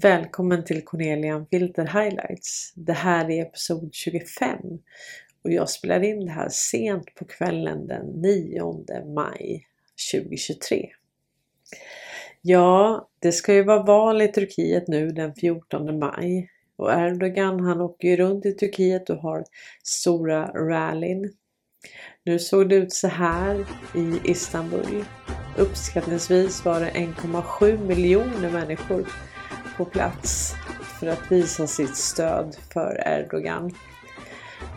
Välkommen till Cornelia Filter Highlights. Det här är episod 25 och jag spelar in det här sent på kvällen den 9 maj 2023. Ja, det ska ju vara val i Turkiet nu den 14 maj och Erdogan han åker ju runt i Turkiet och har stora rallyn. Nu såg det ut så här i Istanbul. Uppskattningsvis var det 1,7 miljoner människor på plats för att visa sitt stöd för Erdogan.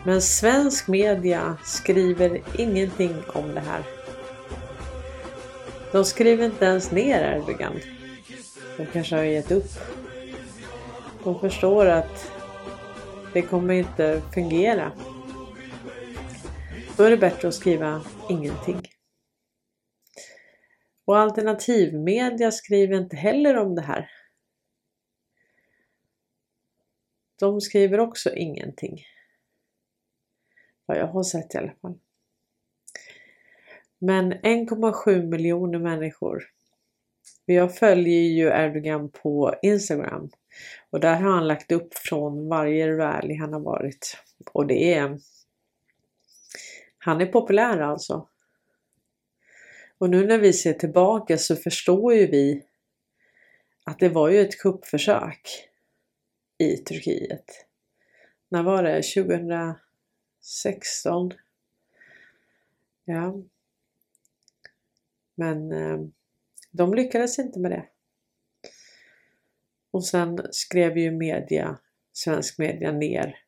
Men svensk media skriver ingenting om det här. De skriver inte ens ner Erdogan. De kanske har gett upp. De förstår att det kommer inte fungera. Då är det bättre att skriva ingenting. Och alternativmedia skriver inte heller om det här. De skriver också ingenting. Vad jag har sett i alla fall. Men 1,7 miljoner människor. Jag följer ju Erdogan på Instagram och där har han lagt upp från varje rally han har varit. Och det är... Han är populär alltså. Och nu när vi ser tillbaka så förstår ju vi att det var ju ett kuppförsök i Turkiet. När var det? 2016? Ja. Men eh, de lyckades inte med det. Och sen skrev ju media, svensk media ner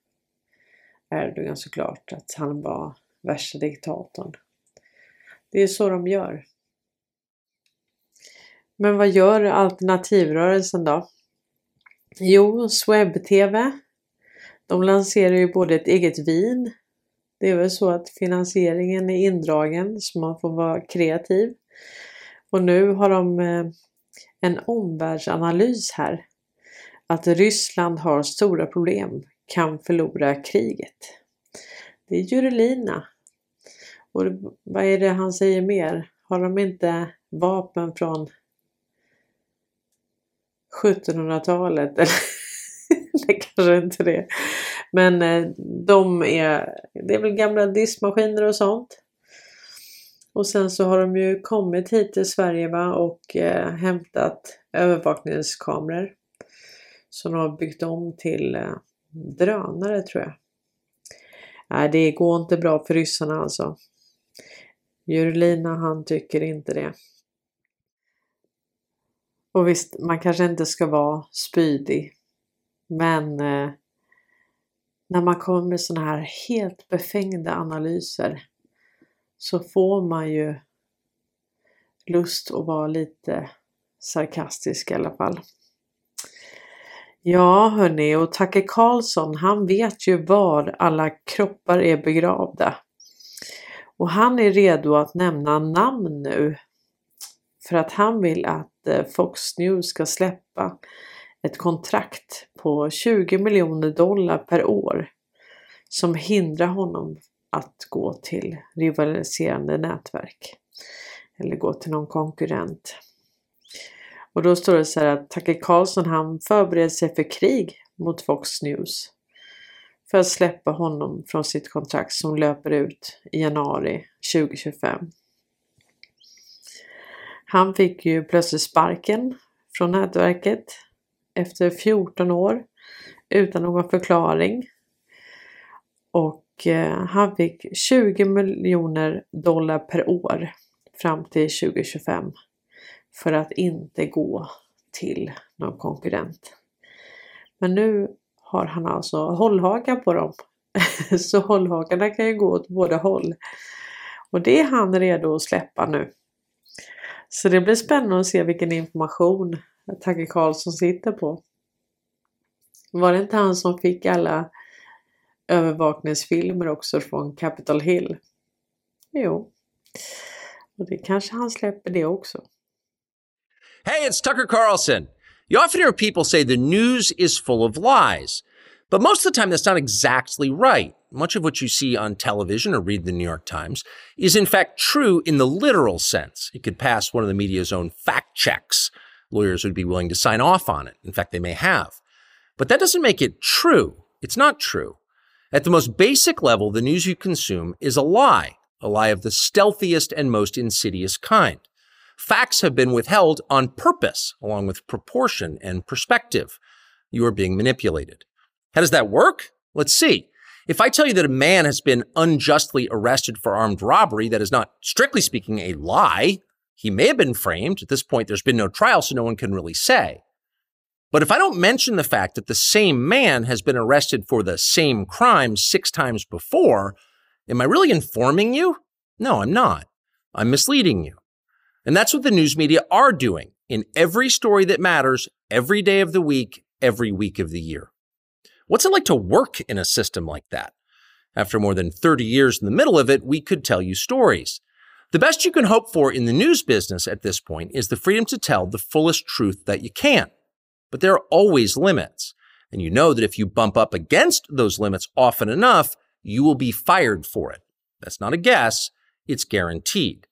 Erdogan såklart att han var värsta diktatorn. Det är så de gör. Men vad gör alternativrörelsen då? Jo, Sweb-TV. De lanserar ju både ett eget vin. Det är väl så att finansieringen är indragen så man får vara kreativ. Och nu har de eh, en omvärldsanalys här. Att Ryssland har stora problem, kan förlora kriget. Det är Jurelina. Och vad är det han säger mer? Har de inte vapen från 1700-talet. det kanske inte det. Men eh, de är, det är väl gamla diskmaskiner och sånt. Och sen så har de ju kommit hit till Sverige va? och eh, hämtat övervakningskameror. Som de har byggt om till eh, drönare tror jag. Nej, det går inte bra för ryssarna alltså. Jurlina han tycker inte det. Och visst, man kanske inte ska vara spydig. Men eh, när man kommer med sådana här helt befängda analyser så får man ju lust att vara lite sarkastisk i alla fall. Ja hörni, och Tacke Karlsson han vet ju var alla kroppar är begravda. Och han är redo att nämna namn nu. För att han vill att eh, Fox News ska släppa ett kontrakt på 20 miljoner dollar per år som hindrar honom att gå till rivaliserande nätverk eller gå till någon konkurrent. Och då står det så här att Tucker Carlson han förbereder sig för krig mot Fox News för att släppa honom från sitt kontrakt som löper ut i januari 2025. Han fick ju plötsligt sparken från nätverket efter 14 år utan någon förklaring. Och eh, han fick 20 miljoner dollar per år fram till 2025 för att inte gå till någon konkurrent. Men nu har han alltså hållhakar på dem. Så hållhakarna kan ju gå åt båda håll. Och det är han redo att släppa nu. Så det blir spännande att se vilken information Tage Karlsson sitter på. Var det inte han som fick alla övervakningsfilmer också från Capitol Hill? Jo. Och det kanske han släpper det också. Hej, det är Tucker Carlson. You often hear people say the news is full of lies. But most of the time, that's not exactly right. Much of what you see on television or read in the New York Times is in fact true in the literal sense. It could pass one of the media's own fact checks. lawyers would be willing to sign off on it. In fact, they may have. But that doesn't make it true. It's not true. At the most basic level, the news you consume is a lie, a lie of the stealthiest and most insidious kind. Facts have been withheld on purpose, along with proportion and perspective. You are being manipulated. How does that work? Let's see. If I tell you that a man has been unjustly arrested for armed robbery, that is not, strictly speaking, a lie. He may have been framed. At this point, there's been no trial, so no one can really say. But if I don't mention the fact that the same man has been arrested for the same crime six times before, am I really informing you? No, I'm not. I'm misleading you. And that's what the news media are doing in every story that matters, every day of the week, every week of the year. What's it like to work in a system like that? After more than 30 years in the middle of it, we could tell you stories. The best you can hope for in the news business at this point is the freedom to tell the fullest truth that you can. But there are always limits. And you know that if you bump up against those limits often enough, you will be fired for it. That's not a guess, it's guaranteed.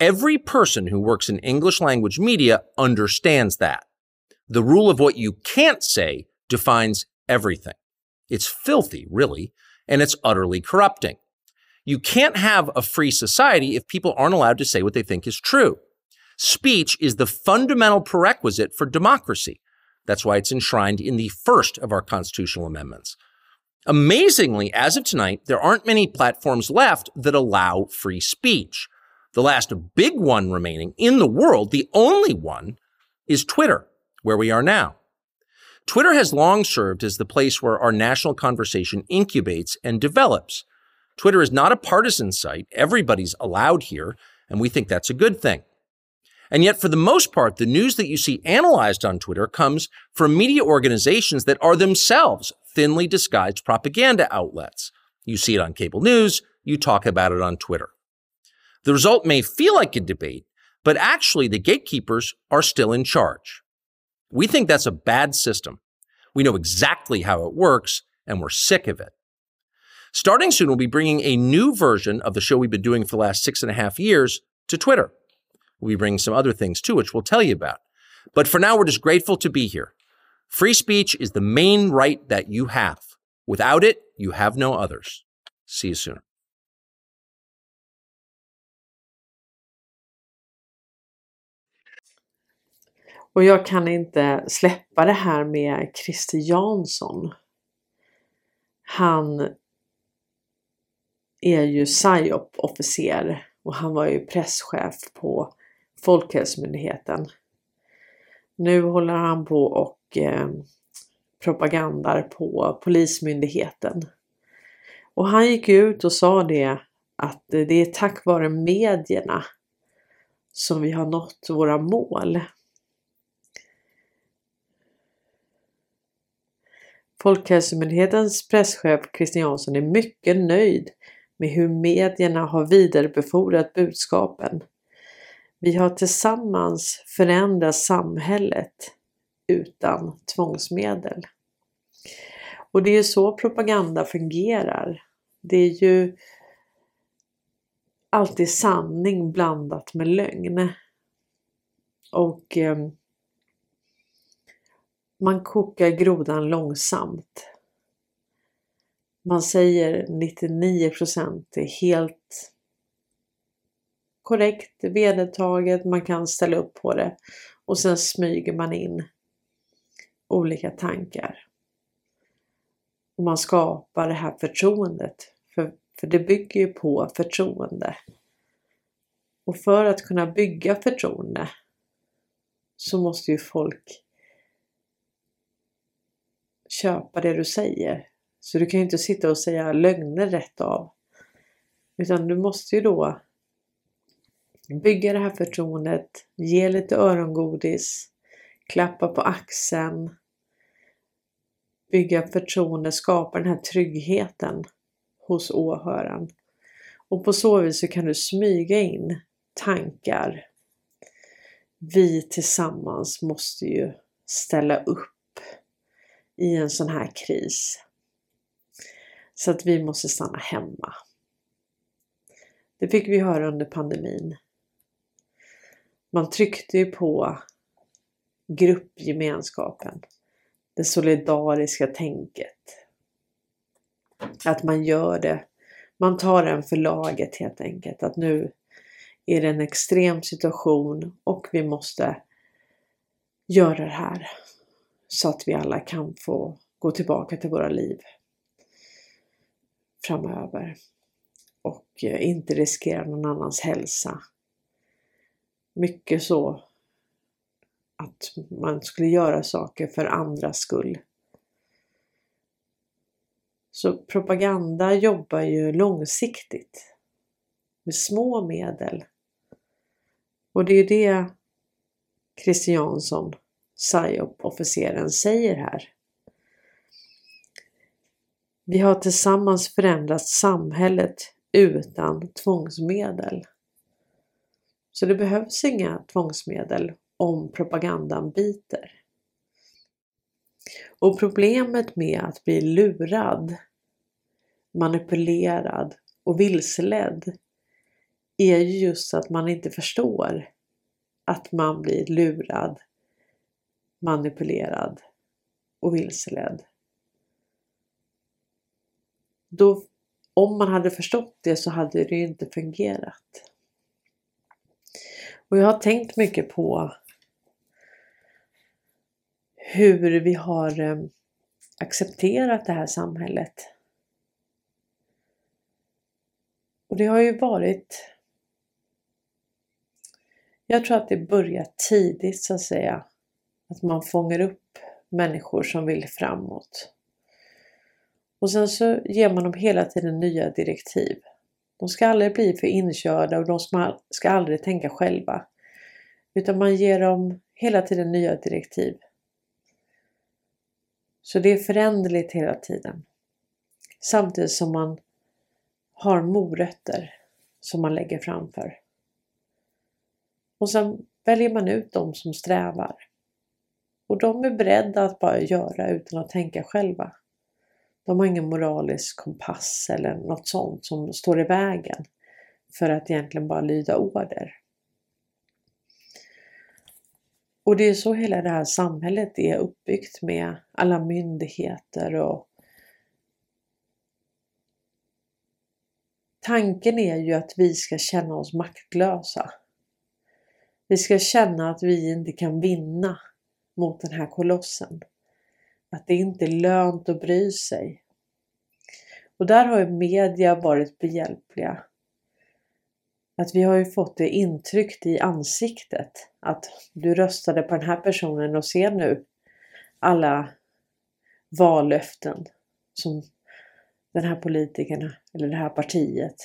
Every person who works in English language media understands that. The rule of what you can't say defines everything. It's filthy, really, and it's utterly corrupting. You can't have a free society if people aren't allowed to say what they think is true. Speech is the fundamental prerequisite for democracy. That's why it's enshrined in the first of our constitutional amendments. Amazingly, as of tonight, there aren't many platforms left that allow free speech. The last big one remaining in the world, the only one, is Twitter, where we are now. Twitter has long served as the place where our national conversation incubates and develops. Twitter is not a partisan site. Everybody's allowed here, and we think that's a good thing. And yet, for the most part, the news that you see analyzed on Twitter comes from media organizations that are themselves thinly disguised propaganda outlets. You see it on cable news, you talk about it on Twitter. The result may feel like a debate, but actually the gatekeepers are still in charge. We think that's a bad system. We know exactly how it works, and we're sick of it. Starting soon, we'll be bringing a new version of the show we've been doing for the last six and a half years to Twitter. We'll be bringing some other things too, which we'll tell you about. But for now, we're just grateful to be here. Free speech is the main right that you have. Without it, you have no others. See you soon. Och jag kan inte släppa det här med Christer Jansson. Han är ju PSYOP-officer och han var ju presschef på Folkhälsomyndigheten. Nu håller han på och eh, propagandar på Polismyndigheten. Och han gick ut och sa det att det är tack vare medierna som vi har nått våra mål. Folkhälsomyndighetens presschef Christian Jansson är mycket nöjd med hur medierna har vidarebefordrat budskapen. Vi har tillsammans förändrat samhället utan tvångsmedel. Och det är så propaganda fungerar. Det är ju alltid sanning blandat med lögn. Och eh, man kokar grodan långsamt. Man säger 99% är helt korrekt, vedertaget, man kan ställa upp på det och sen smyger man in olika tankar. Och man skapar det här förtroendet, för, för det bygger ju på förtroende. Och för att kunna bygga förtroende så måste ju folk köpa det du säger. Så du kan ju inte sitta och säga lögner rätt av. Utan du måste ju då bygga det här förtroendet, ge lite örongodis, klappa på axeln, bygga förtroende, skapa den här tryggheten hos åhöraren. Och på så vis så kan du smyga in tankar. Vi tillsammans måste ju ställa upp i en sån här kris. Så att vi måste stanna hemma. Det fick vi höra under pandemin. Man tryckte ju på gruppgemenskapen, det solidariska tänket. Att man gör det, man tar den för laget helt enkelt. Att nu är det en extrem situation och vi måste göra det här så att vi alla kan få gå tillbaka till våra liv framöver och eh, inte riskera någon annans hälsa. Mycket så att man skulle göra saker för andras skull. Så propaganda jobbar ju långsiktigt med små medel. Och det är det Christian Jansson, PSYOP-officeren, säger här. Vi har tillsammans förändrat samhället utan tvångsmedel. Så det behövs inga tvångsmedel om propagandan biter. Och problemet med att bli lurad, manipulerad och vilseledd är ju just att man inte förstår att man blir lurad, manipulerad och vilseledd. Då, om man hade förstått det så hade det ju inte fungerat. Och jag har tänkt mycket på hur vi har eh, accepterat det här samhället. Och det har ju varit jag tror att det börjar tidigt så att säga. Att man fångar upp människor som vill framåt. Och sen så ger man dem hela tiden nya direktiv. De ska aldrig bli för inkörda och de ska aldrig tänka själva. Utan man ger dem hela tiden nya direktiv. Så det är föränderligt hela tiden. Samtidigt som man har morötter som man lägger framför. Och sen väljer man ut de som strävar. Och de är beredda att bara göra utan att tänka själva. De har ingen moralisk kompass eller något sånt som står i vägen för att egentligen bara lyda order. Och det är så hela det här samhället är uppbyggt med alla myndigheter och Tanken är ju att vi ska känna oss maktlösa. Vi ska känna att vi inte kan vinna mot den här kolossen. Att det inte är lönt att bry sig. Och där har ju media varit behjälpliga. Att vi har ju fått det intryckt i ansiktet att du röstade på den här personen och ser nu alla vallöften som den här politikern eller det här partiet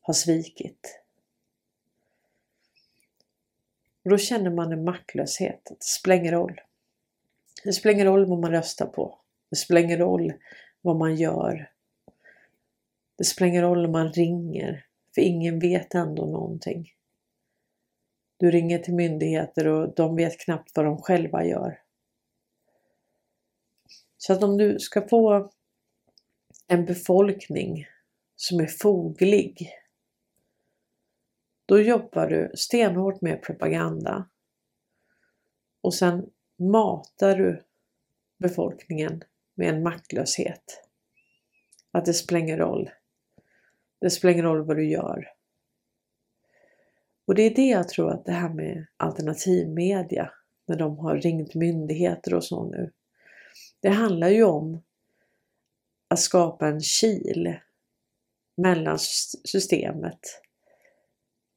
har svikit. Och då känner man en maktlöshet. Det spelar ingen roll. Det spelar ingen roll vad man röstar på. Det spelar ingen roll vad man gör. Det spelar ingen roll om man ringer, för ingen vet ändå någonting. Du ringer till myndigheter och de vet knappt vad de själva gör. Så att om du ska få en befolkning som är foglig då jobbar du stenhårt med propaganda. Och sen matar du befolkningen med en maktlöshet. Att det spelar ingen roll. Det spelar ingen roll vad du gör. Och det är det jag tror att det här med alternativmedia, när de har ringt myndigheter och så nu. Det handlar ju om att skapa en kil mellan systemet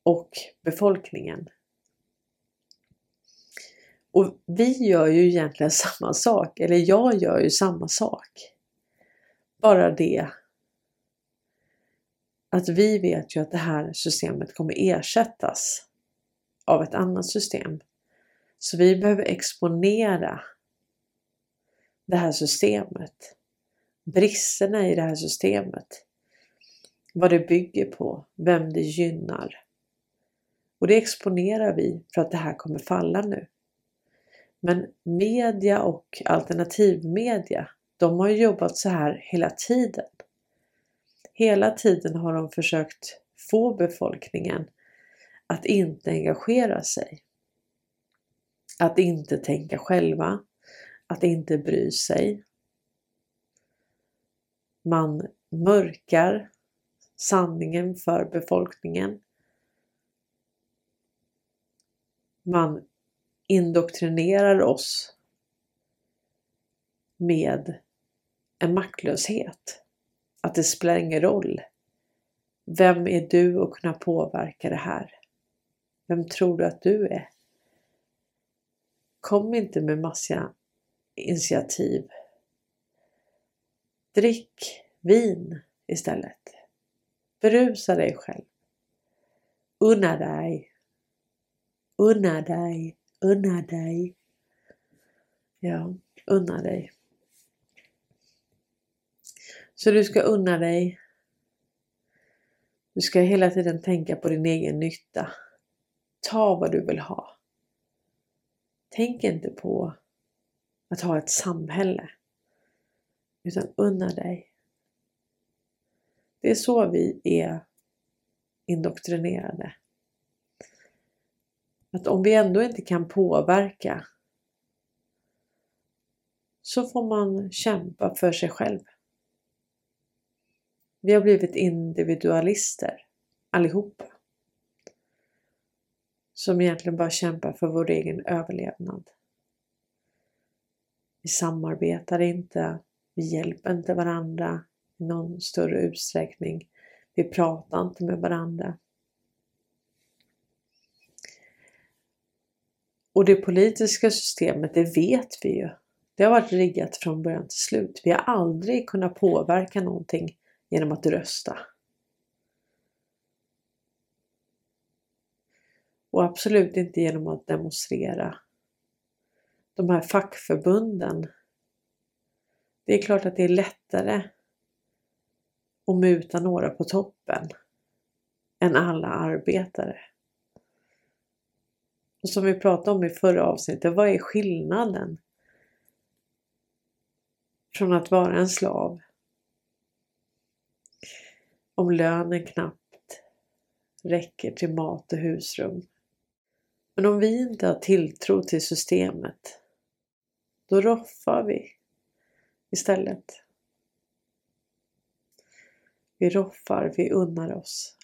och befolkningen. Och vi gör ju egentligen samma sak, eller jag gör ju samma sak. Bara det att vi vet ju att det här systemet kommer ersättas av ett annat system. Så vi behöver exponera det här systemet, bristerna i det här systemet, vad det bygger på, vem det gynnar och det exponerar vi för att det här kommer falla nu. Men media och alternativmedia, de har jobbat så här hela tiden. Hela tiden har de försökt få befolkningen att inte engagera sig. Att inte tänka själva, att inte bry sig. Man mörkar sanningen för befolkningen. Man indoktrinerar oss med en maktlöshet. Att det spelar ingen roll. Vem är du att kunna påverka det här? Vem tror du att du är? Kom inte med massa initiativ. Drick vin istället. Berusa dig själv. Unna dig. Unna dig. Unna dig. Ja, unna dig. Så du ska unna dig. Du ska hela tiden tänka på din egen nytta. Ta vad du vill ha. Tänk inte på att ha ett samhälle. Utan unna dig. Det är så vi är indoktrinerade. Att om vi ändå inte kan påverka så får man kämpa för sig själv. Vi har blivit individualister allihopa. Som egentligen bara kämpar för vår egen överlevnad. Vi samarbetar inte, vi hjälper inte varandra i någon större utsträckning. Vi pratar inte med varandra. Och det politiska systemet, det vet vi ju. Det har varit riggat från början till slut. Vi har aldrig kunnat påverka någonting genom att rösta. Och absolut inte genom att demonstrera. De här fackförbunden. Det är klart att det är lättare att muta några på toppen än alla arbetare. Och som vi pratade om i förra avsnittet, vad är skillnaden från att vara en slav om lönen knappt räcker till mat och husrum. Men om vi inte har tilltro till systemet, då roffar vi istället. Vi roffar, vi unnar oss.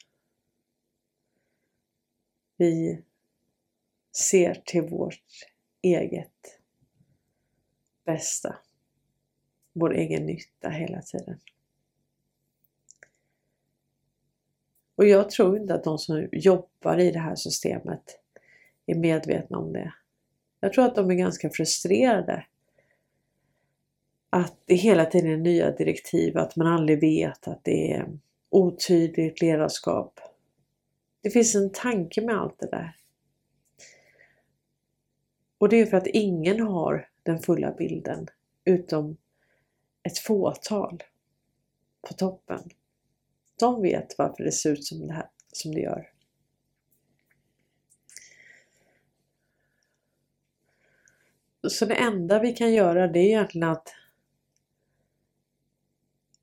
Vi ser till vårt eget bästa. Vår egen nytta hela tiden. Och jag tror inte att de som jobbar i det här systemet är medvetna om det. Jag tror att de är ganska frustrerade. Att det hela tiden är nya direktiv, att man aldrig vet, att det är otydligt ledarskap. Det finns en tanke med allt det där. Och det är för att ingen har den fulla bilden utom ett fåtal på toppen. De vet varför det ser ut som det, här, som det gör. Så det enda vi kan göra det är egentligen att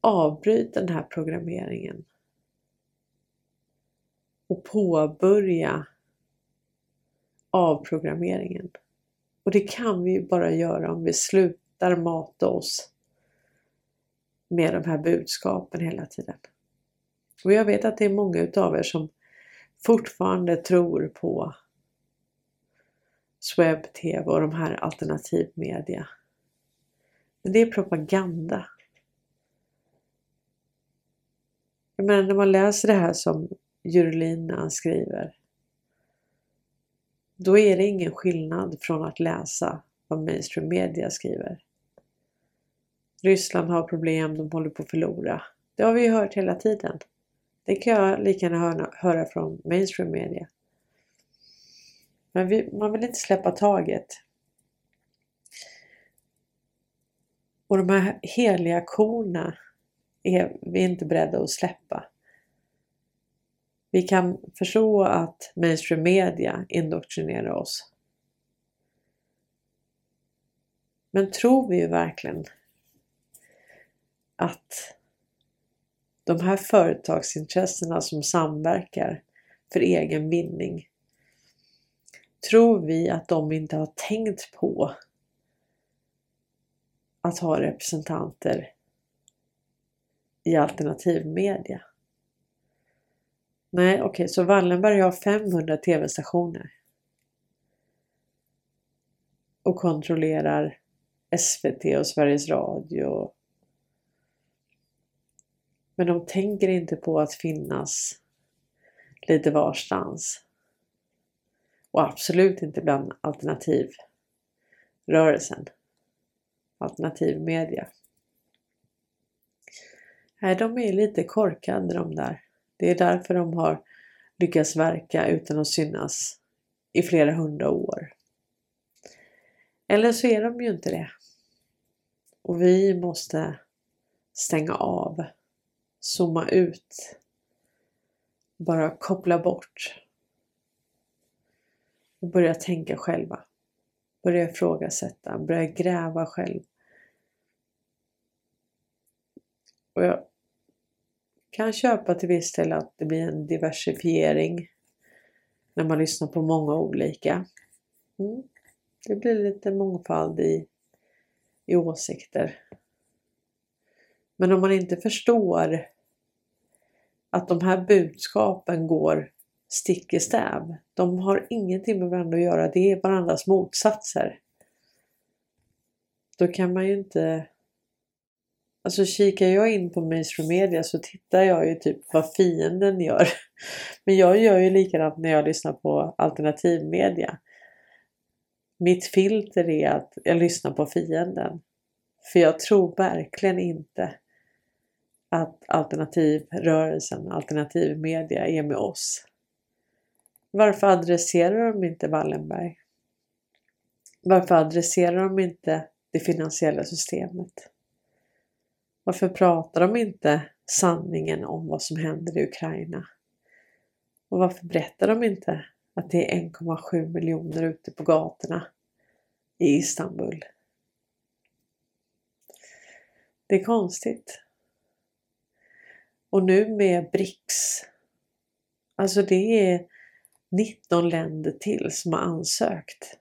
avbryta den här programmeringen och påbörja avprogrammeringen. Och det kan vi bara göra om vi slutar mata oss med de här budskapen hela tiden. Och jag vet att det är många utav er som fortfarande tror på Sweb TV och de här alternativmedia. Men det är propaganda. Jag menar när man läser det här som Jurlina skriver. Då är det ingen skillnad från att läsa vad mainstream media skriver. Ryssland har problem, de håller på att förlora. Det har vi ju hört hela tiden. Det kan jag lika gärna höra, från mainstream media. Men vi, man vill inte släppa taget. Och de här heliga korna är vi inte beredda att släppa. Vi kan förstå att mainstream media indoktrinerar oss. Men tror vi verkligen att de här företagsintressena som samverkar för egen vinning tror vi att de inte har tänkt på att ha representanter i alternativ media? Nej, okej, okay, så Wallenberg har 500 tv-stationer och kontrollerar SVT och Sveriges Radio. Men de tänker inte på att finnas lite varstans. Och absolut inte bland alternativrörelsen. Alternativ media. Nej, de är lite korkade de där. Det är därför de har lyckats verka utan att synas i flera hundra år. Eller så är de ju inte det. Och vi måste stänga av, zooma ut, bara koppla bort och börja tänka själva. Börja ifrågasätta, börja gräva själv. Och jag kan köpa till viss del att det blir en diversifiering när man lyssnar på många olika. Mm. Det blir lite mångfald i, i åsikter. Men om man inte förstår att de här budskapen går stick i stäv. De har ingenting med varandra att göra. Det är varandras motsatser. Då kan man ju inte... Alltså kikar jag in på mainstream media så tittar jag ju typ vad fienden gör. Men jag gör ju likadant när jag lyssnar på alternativmedia. Mitt filter är att jag lyssnar på fienden. För jag tror verkligen inte att alternativrörelsen, alternativmedia är med oss. Varför adresserar de inte Wallenberg? Varför adresserar de inte det finansiella systemet? Varför pratar de inte sanningen om vad som händer i Ukraina? Och varför berättar de inte att det är 1,7 miljoner ute på gatorna i Istanbul? Det är konstigt. Och nu med BRICS. Alltså det är 19 länder till som har ansökt.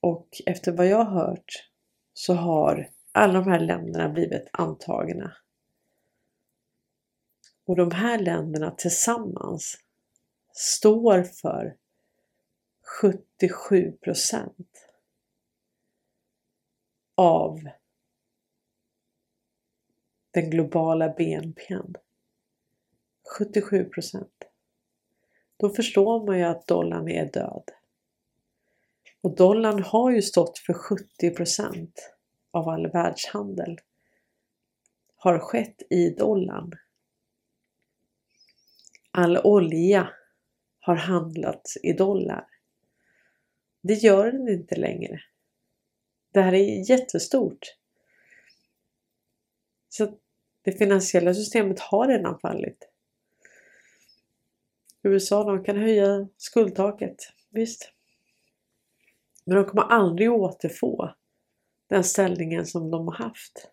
Och efter vad jag har hört så har alla de här länderna blivit antagna. Och de här länderna tillsammans står för 77 procent av den globala BNPn. 77 procent. Då förstår man ju att dollarn är död. Och dollarn har ju stått för 70 procent av all världshandel. Har skett i dollarn. All olja har handlats i dollar. Det gör den inte längre. Det här är jättestort. Så det finansiella systemet har redan fallit. USA de kan höja skuldtaket, visst. Men de kommer aldrig återfå den ställningen som de har haft.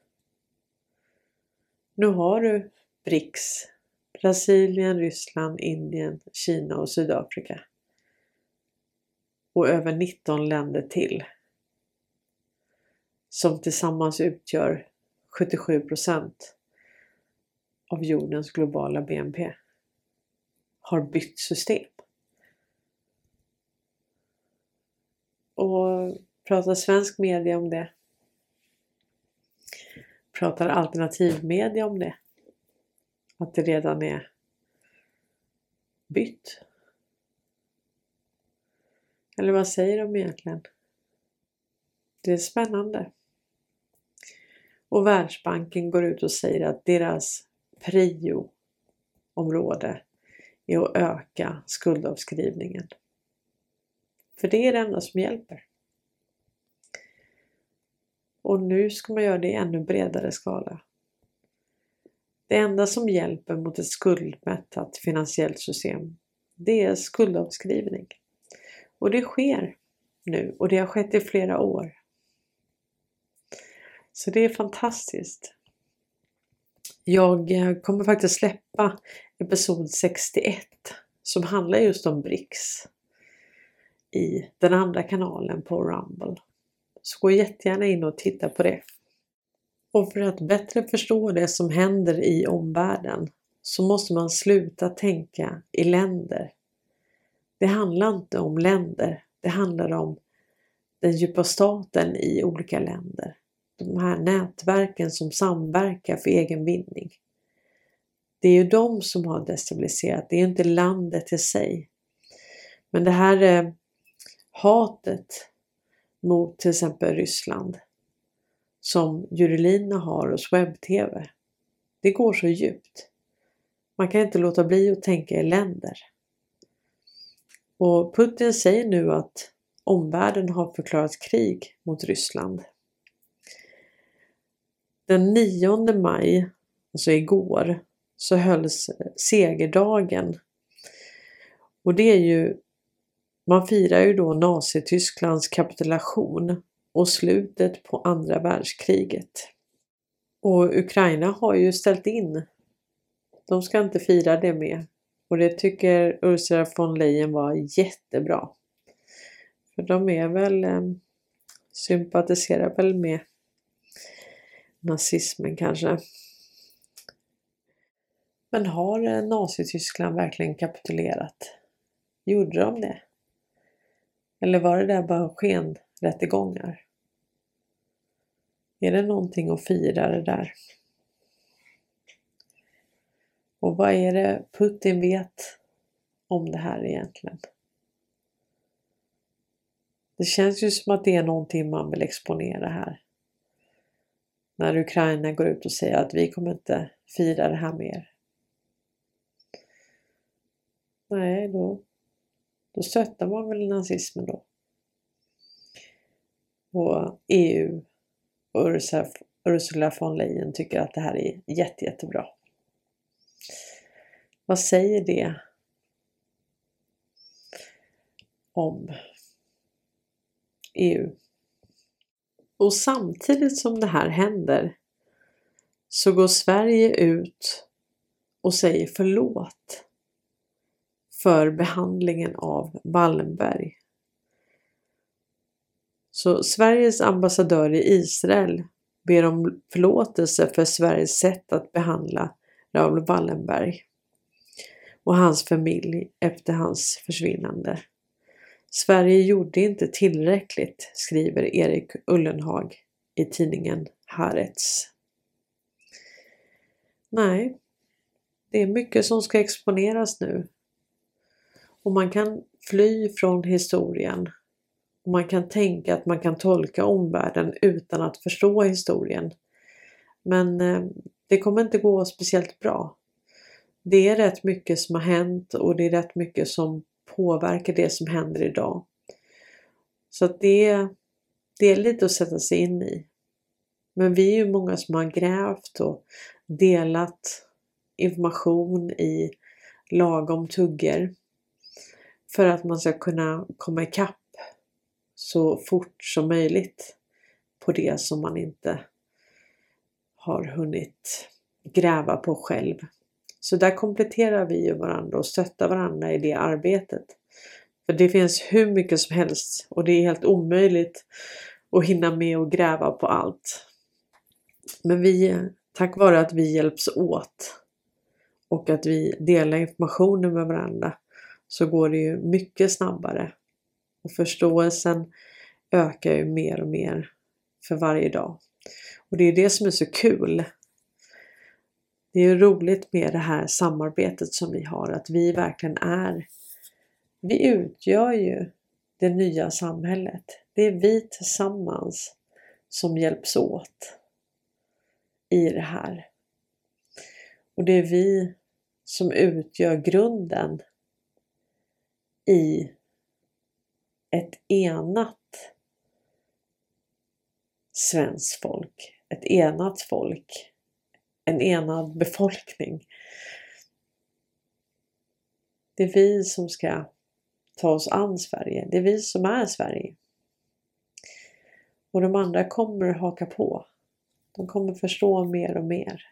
Nu har du BRICS, Brasilien, Ryssland, Indien, Kina och Sydafrika. Och över 19 länder till. Som tillsammans utgör 77 procent av jordens globala BNP har bytt system. Och pratar svensk media om det? Pratar alternativmedia om det? Att det redan är bytt? Eller vad säger de egentligen? Det är spännande. Och Världsbanken går ut och säger att deras prio-område är att öka skuldavskrivningen. För det är det enda som hjälper. Och nu ska man göra det i ännu bredare skala. Det enda som hjälper mot ett skuldmättat finansiellt system, det är skuldavskrivning. Och det sker nu och det har skett i flera år. Så det är fantastiskt. Jag eh, kommer faktiskt släppa episod 61 som handlar just om BRICS i den andra kanalen på Rumble. Så gå jättegärna in och titta på det. Och för att bättre förstå det som händer i omvärlden så måste man sluta tänka i länder. Det handlar inte om länder, det handlar om den djupa staten i olika länder. De här nätverken som samverkar för egen vinning. Det är ju de som har destabiliserat, det är inte landet i sig. Men det här eh, hatet mot till exempel Ryssland som Jurelina har hos webb-tv. Det går så djupt. Man kan inte låta bli att tänka i länder. Och Putin säger nu att omvärlden har förklarat krig mot Ryssland. Den 9 maj, alltså igår, så hölls segerdagen. Och det är ju, man firar ju då Nazitysklands kapitulation och slutet på andra världskriget. Och Ukraina har ju ställt in. De ska inte fira det med. Och det tycker Ursula von Leyen var jättebra. För de är väl eh, sympatiserar väl med nazismen kanske. Men har eh, Nazityskland verkligen kapitulerat? Gjorde de det? Eller var det där bara skenrättegångar? Är det någonting att fira det där? Och vad är det Putin vet om det här egentligen? Det känns ju som att det är någonting man vill exponera här. När Ukraina går ut och säger att vi kommer inte fira det här mer. Nej, då, då stöttar man väl nazismen då. Och EU och Ursula von Leyen tycker att det här är jätte, jättebra. Vad säger det om EU? Och samtidigt som det här händer så går Sverige ut och säger förlåt för behandlingen av Wallenberg. Så Sveriges ambassadör i Israel ber om förlåtelse för Sveriges sätt att behandla Raoul Wallenberg och hans familj efter hans försvinnande. Sverige gjorde inte tillräckligt, skriver Erik Ullenhag i tidningen Haaretz. Nej, det är mycket som ska exponeras nu. Och man kan fly från historien. Och man kan tänka att man kan tolka omvärlden utan att förstå historien. Men eh, det kommer inte gå speciellt bra. Det är rätt mycket som har hänt och det är rätt mycket som påverkar det som händer idag. Så att det, det är lite att sätta sig in i. Men vi är ju många som har grävt och delat information i lagom tuggar för att man ska kunna komma ikapp så fort som möjligt på det som man inte har hunnit gräva på själv. Så där kompletterar vi ju varandra och stöttar varandra i det arbetet. För det finns hur mycket som helst och det är helt omöjligt att hinna med och gräva på allt. Men vi, tack vare att vi hjälps åt och att vi delar informationen med varandra så går det ju mycket snabbare. Och förståelsen ökar ju mer och mer för varje dag. Och det är det som är så kul det är roligt med det här samarbetet som vi har, att vi verkligen är, vi utgör ju det nya samhället. Det är vi tillsammans som hjälps åt i det här. Och det är vi som utgör grunden i ett enat svenskt folk, ett enat folk en enad befolkning. Det är vi som ska ta oss an Sverige. Det är vi som är Sverige. Och de andra kommer haka på. De kommer förstå mer och mer.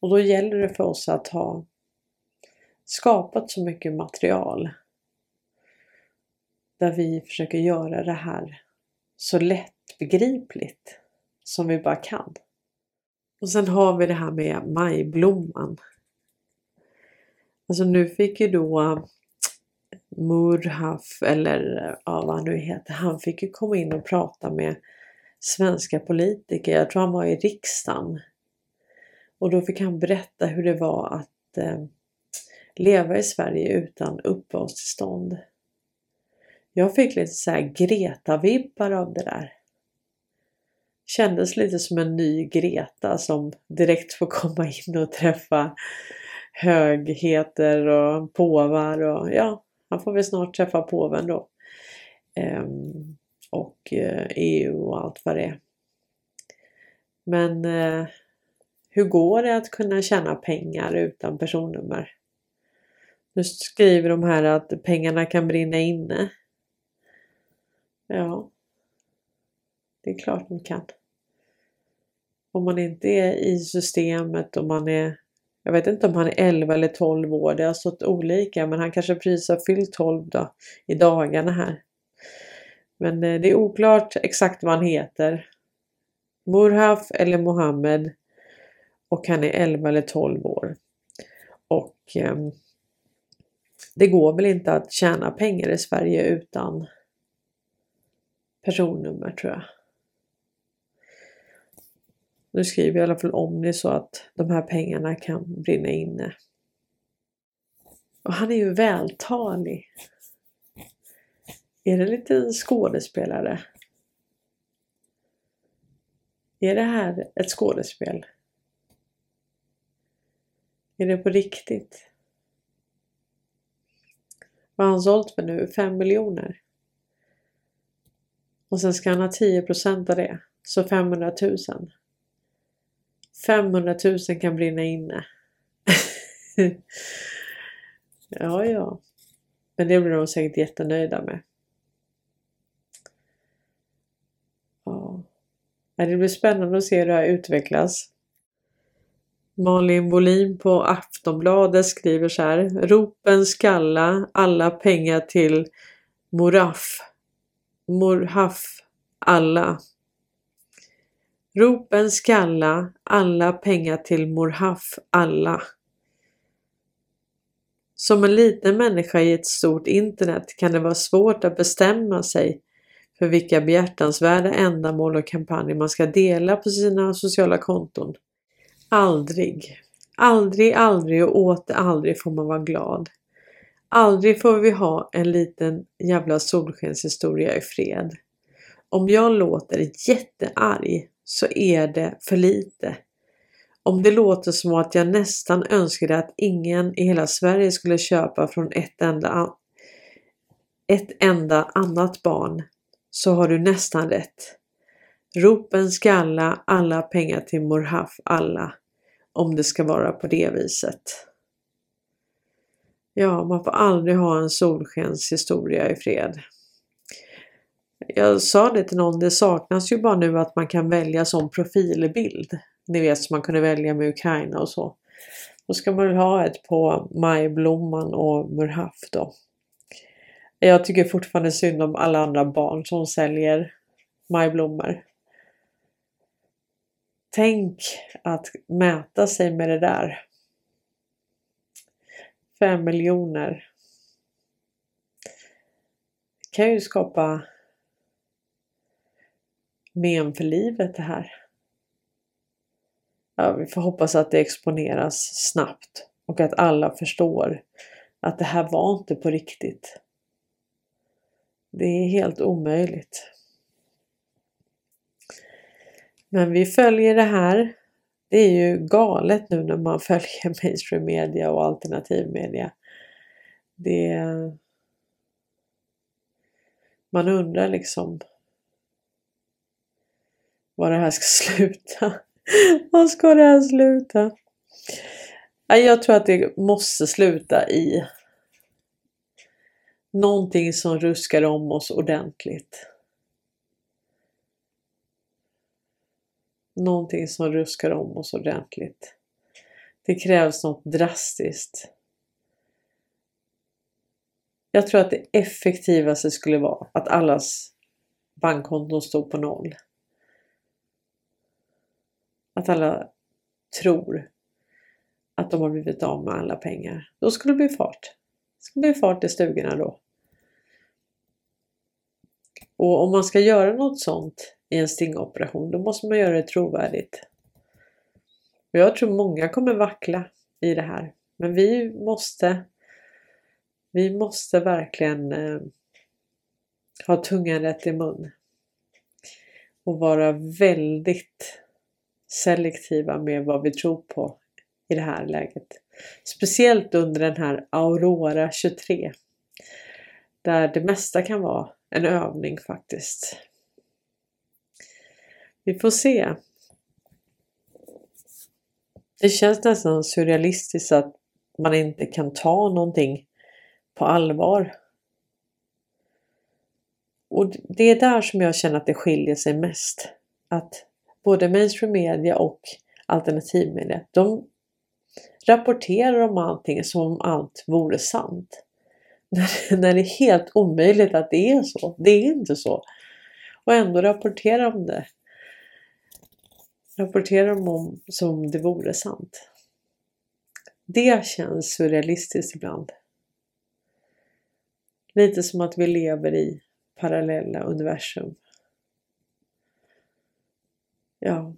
Och då gäller det för oss att ha skapat så mycket material där vi försöker göra det här så lättbegripligt som vi bara kan. Och sen har vi det här med majblomman. Alltså nu fick ju då Murhaf eller ja, vad han nu heter, han fick ju komma in och prata med svenska politiker. Jag tror han var i riksdagen. Och då fick han berätta hur det var att eh, leva i Sverige utan uppehållstillstånd. Jag fick lite så här Greta-vibbar av det där. Kändes lite som en ny Greta som direkt får komma in och träffa högheter och påvar och ja, han får väl snart träffa påven då. Ehm, och eh, EU och allt vad det är. Men eh, hur går det att kunna tjäna pengar utan personnummer? Nu skriver de här att pengarna kan brinna inne. Ja, det är klart man kan. Om man inte är i systemet och man är jag vet inte om han är 11 eller 12 år, det har stått olika men han kanske precis har fyllt 12 då, i dagarna här. Men eh, det är oklart exakt vad han heter. Murhaf eller Mohammed och han är 11 eller 12 år. Och eh, det går väl inte att tjäna pengar i Sverige utan personnummer tror jag. Nu skriver jag i alla fall om det så att de här pengarna kan brinna inne. Och han är ju vältalig. Är det en liten skådespelare? Är det här ett skådespel? Är det på riktigt? Vad har han sålt för nu? 5 miljoner? Och sen ska han ha 10% av det, så 500 000. 500 000 kan brinna inne. ja, ja. Men det blir de säkert jättenöjda med. Ja. Det blir spännande att se hur det här utvecklas. Malin Bolin på Aftonbladet skriver så här. Ropen skalla alla pengar till Moraf. Morhaf alla. Ropen skalla, alla pengar till Morhaf, alla. Som en liten människa i ett stort internet kan det vara svårt att bestämma sig för vilka behjärtansvärda ändamål och kampanjer man ska dela på sina sociala konton. Aldrig, aldrig, aldrig och åter aldrig får man vara glad. Aldrig får vi ha en liten jävla solskenshistoria i fred. Om jag låter jättearg så är det för lite. Om det låter som att jag nästan önskade att ingen i hela Sverige skulle köpa från ett enda, ett enda annat barn så har du nästan rätt. Ropen skalla alla pengar till Morhaf alla om det ska vara på det viset. Ja, man får aldrig ha en solskenshistoria i fred jag sa det till någon, det saknas ju bara nu att man kan välja som profilbild. Ni vet som man kunde välja med Ukraina och så. Då ska man väl ha ett på Majblomman och Murhaf då. Jag tycker fortfarande synd om alla andra barn som säljer majblommor. Tänk att mäta sig med det där. Fem miljoner. Det kan ju skapa men för livet det här. Ja, vi får hoppas att det exponeras snabbt och att alla förstår att det här var inte på riktigt. Det är helt omöjligt. Men vi följer det här. Det är ju galet nu när man följer mainstream media och alternativ media. Det... Man undrar liksom var det här ska sluta. Var ska det här sluta? Jag tror att det måste sluta i någonting som ruskar om oss ordentligt. Någonting som ruskar om oss ordentligt. Det krävs något drastiskt. Jag tror att det effektivaste skulle vara att allas bankkonton stod på noll. Att alla tror att de har blivit av med alla pengar. Då skulle det bli fart. Det skulle bli fart i stugorna då. Och om man ska göra något sånt i en stingoperation, då måste man göra det trovärdigt. Och jag tror många kommer vackla i det här. Men vi måste vi måste verkligen eh, ha tungan rätt i mun. Och vara väldigt selektiva med vad vi tror på i det här läget. Speciellt under den här Aurora 23. Där det mesta kan vara en övning faktiskt. Vi får se. Det känns nästan surrealistiskt att man inte kan ta någonting på allvar. Och det är där som jag känner att det skiljer sig mest. Att både mainstream media och alternativmedia, de rapporterar om allting som om allt vore sant. När, när det är helt omöjligt att det är så. Det är inte så. Och ändå rapporterar de det. Rapporterar de om som det vore sant. Det känns surrealistiskt ibland. Lite som att vi lever i parallella universum. Ja.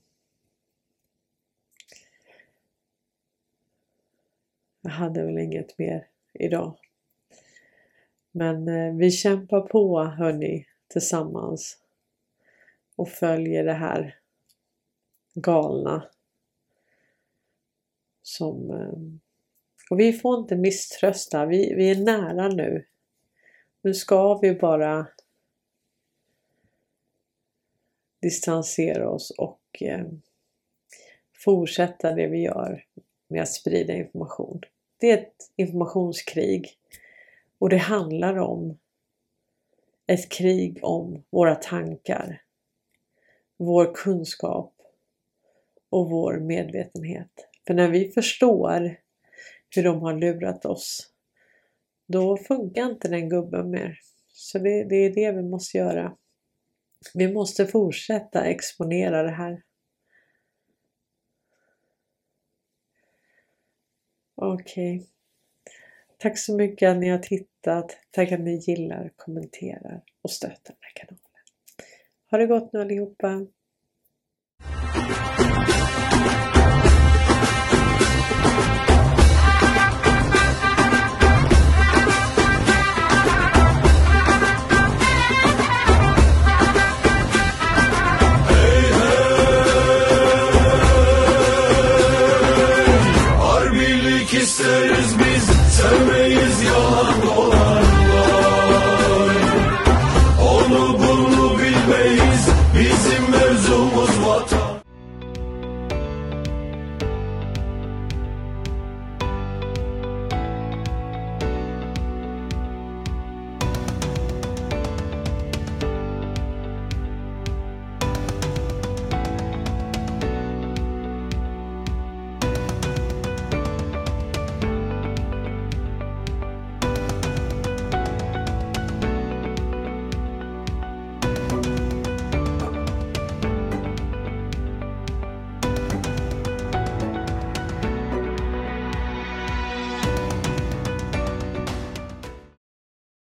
Jag hade väl inget mer idag. Men eh, vi kämpar på hörni tillsammans och följer det här galna som eh, och vi får inte misströsta. Vi, vi är nära nu. Nu ska vi bara distansera oss och eh, fortsätta det vi gör med att sprida information. Det är ett informationskrig och det handlar om ett krig om våra tankar, vår kunskap och vår medvetenhet. För när vi förstår hur de har lurat oss då funkar inte den gubben mer. Så det, det är det vi måste göra. Vi måste fortsätta exponera det här. Okej. Okay. Tack så mycket att ni har tittat. Tack att ni gillar, kommenterar och stöttar den här kanalen. Ha det gott nu allihopa! Surrender.